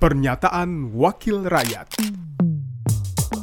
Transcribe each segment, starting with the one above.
Pernyataan Wakil Rakyat.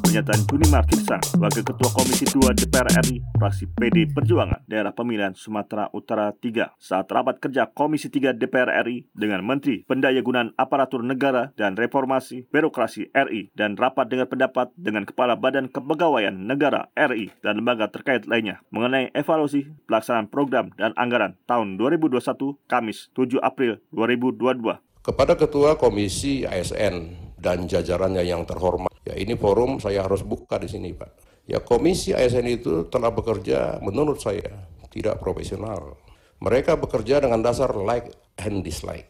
Pernyataan Juni Markirsa, Wakil Ketua Komisi 2 DPR RI, fraksi PD Perjuangan, Daerah Pemilihan Sumatera Utara 3, saat rapat kerja Komisi 3 DPR RI dengan Menteri Pendayagunaan Aparatur Negara dan Reformasi Birokrasi RI dan rapat dengan pendapat dengan Kepala Badan Kepegawaian Negara RI dan lembaga terkait lainnya mengenai evaluasi pelaksanaan program dan anggaran tahun 2021 Kamis 7 April 2022 kepada Ketua Komisi ASN dan jajarannya yang terhormat. Ya ini forum saya harus buka di sini Pak. Ya Komisi ASN itu telah bekerja menurut saya tidak profesional. Mereka bekerja dengan dasar like and dislike.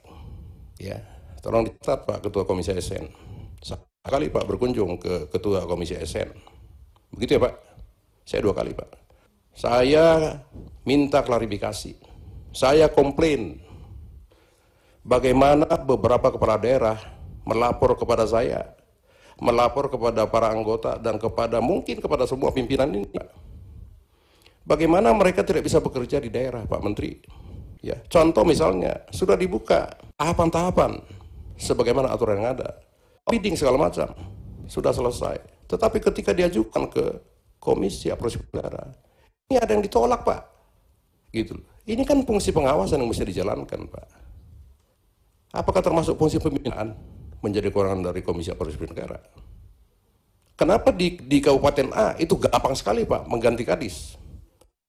Ya, tolong dicatat Pak Ketua Komisi ASN. Sekali Pak berkunjung ke Ketua Komisi ASN. Begitu ya Pak? Saya dua kali Pak. Saya minta klarifikasi. Saya komplain bagaimana beberapa kepala daerah melapor kepada saya, melapor kepada para anggota dan kepada mungkin kepada semua pimpinan ini. Bagaimana mereka tidak bisa bekerja di daerah, Pak Menteri? Ya, contoh misalnya sudah dibuka tahapan-tahapan sebagaimana aturan yang ada, bidding segala macam sudah selesai. Tetapi ketika diajukan ke Komisi Apresiasi Negara, ini ada yang ditolak, Pak. Gitu. Ini kan fungsi pengawasan yang mesti dijalankan, Pak. Apakah termasuk fungsi pembinaan? menjadi kekurangan dari Komisi Aparatur Negara. Kenapa di, di Kabupaten A itu gampang sekali Pak mengganti kadis.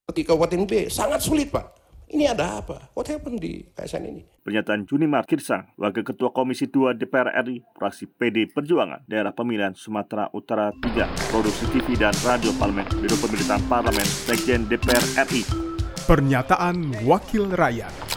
Di Kabupaten B sangat sulit Pak. Ini ada apa? What happened di KSN ini? Pernyataan Juni Markirsang, Wakil Ketua Komisi 2 DPR RI, fraksi PD Perjuangan, Daerah Pemilihan Sumatera Utara 3, Produksi TV dan Radio Parlemen, Biro Pemerintahan Parlemen, Sekjen DPR RI. Pernyataan Wakil Rakyat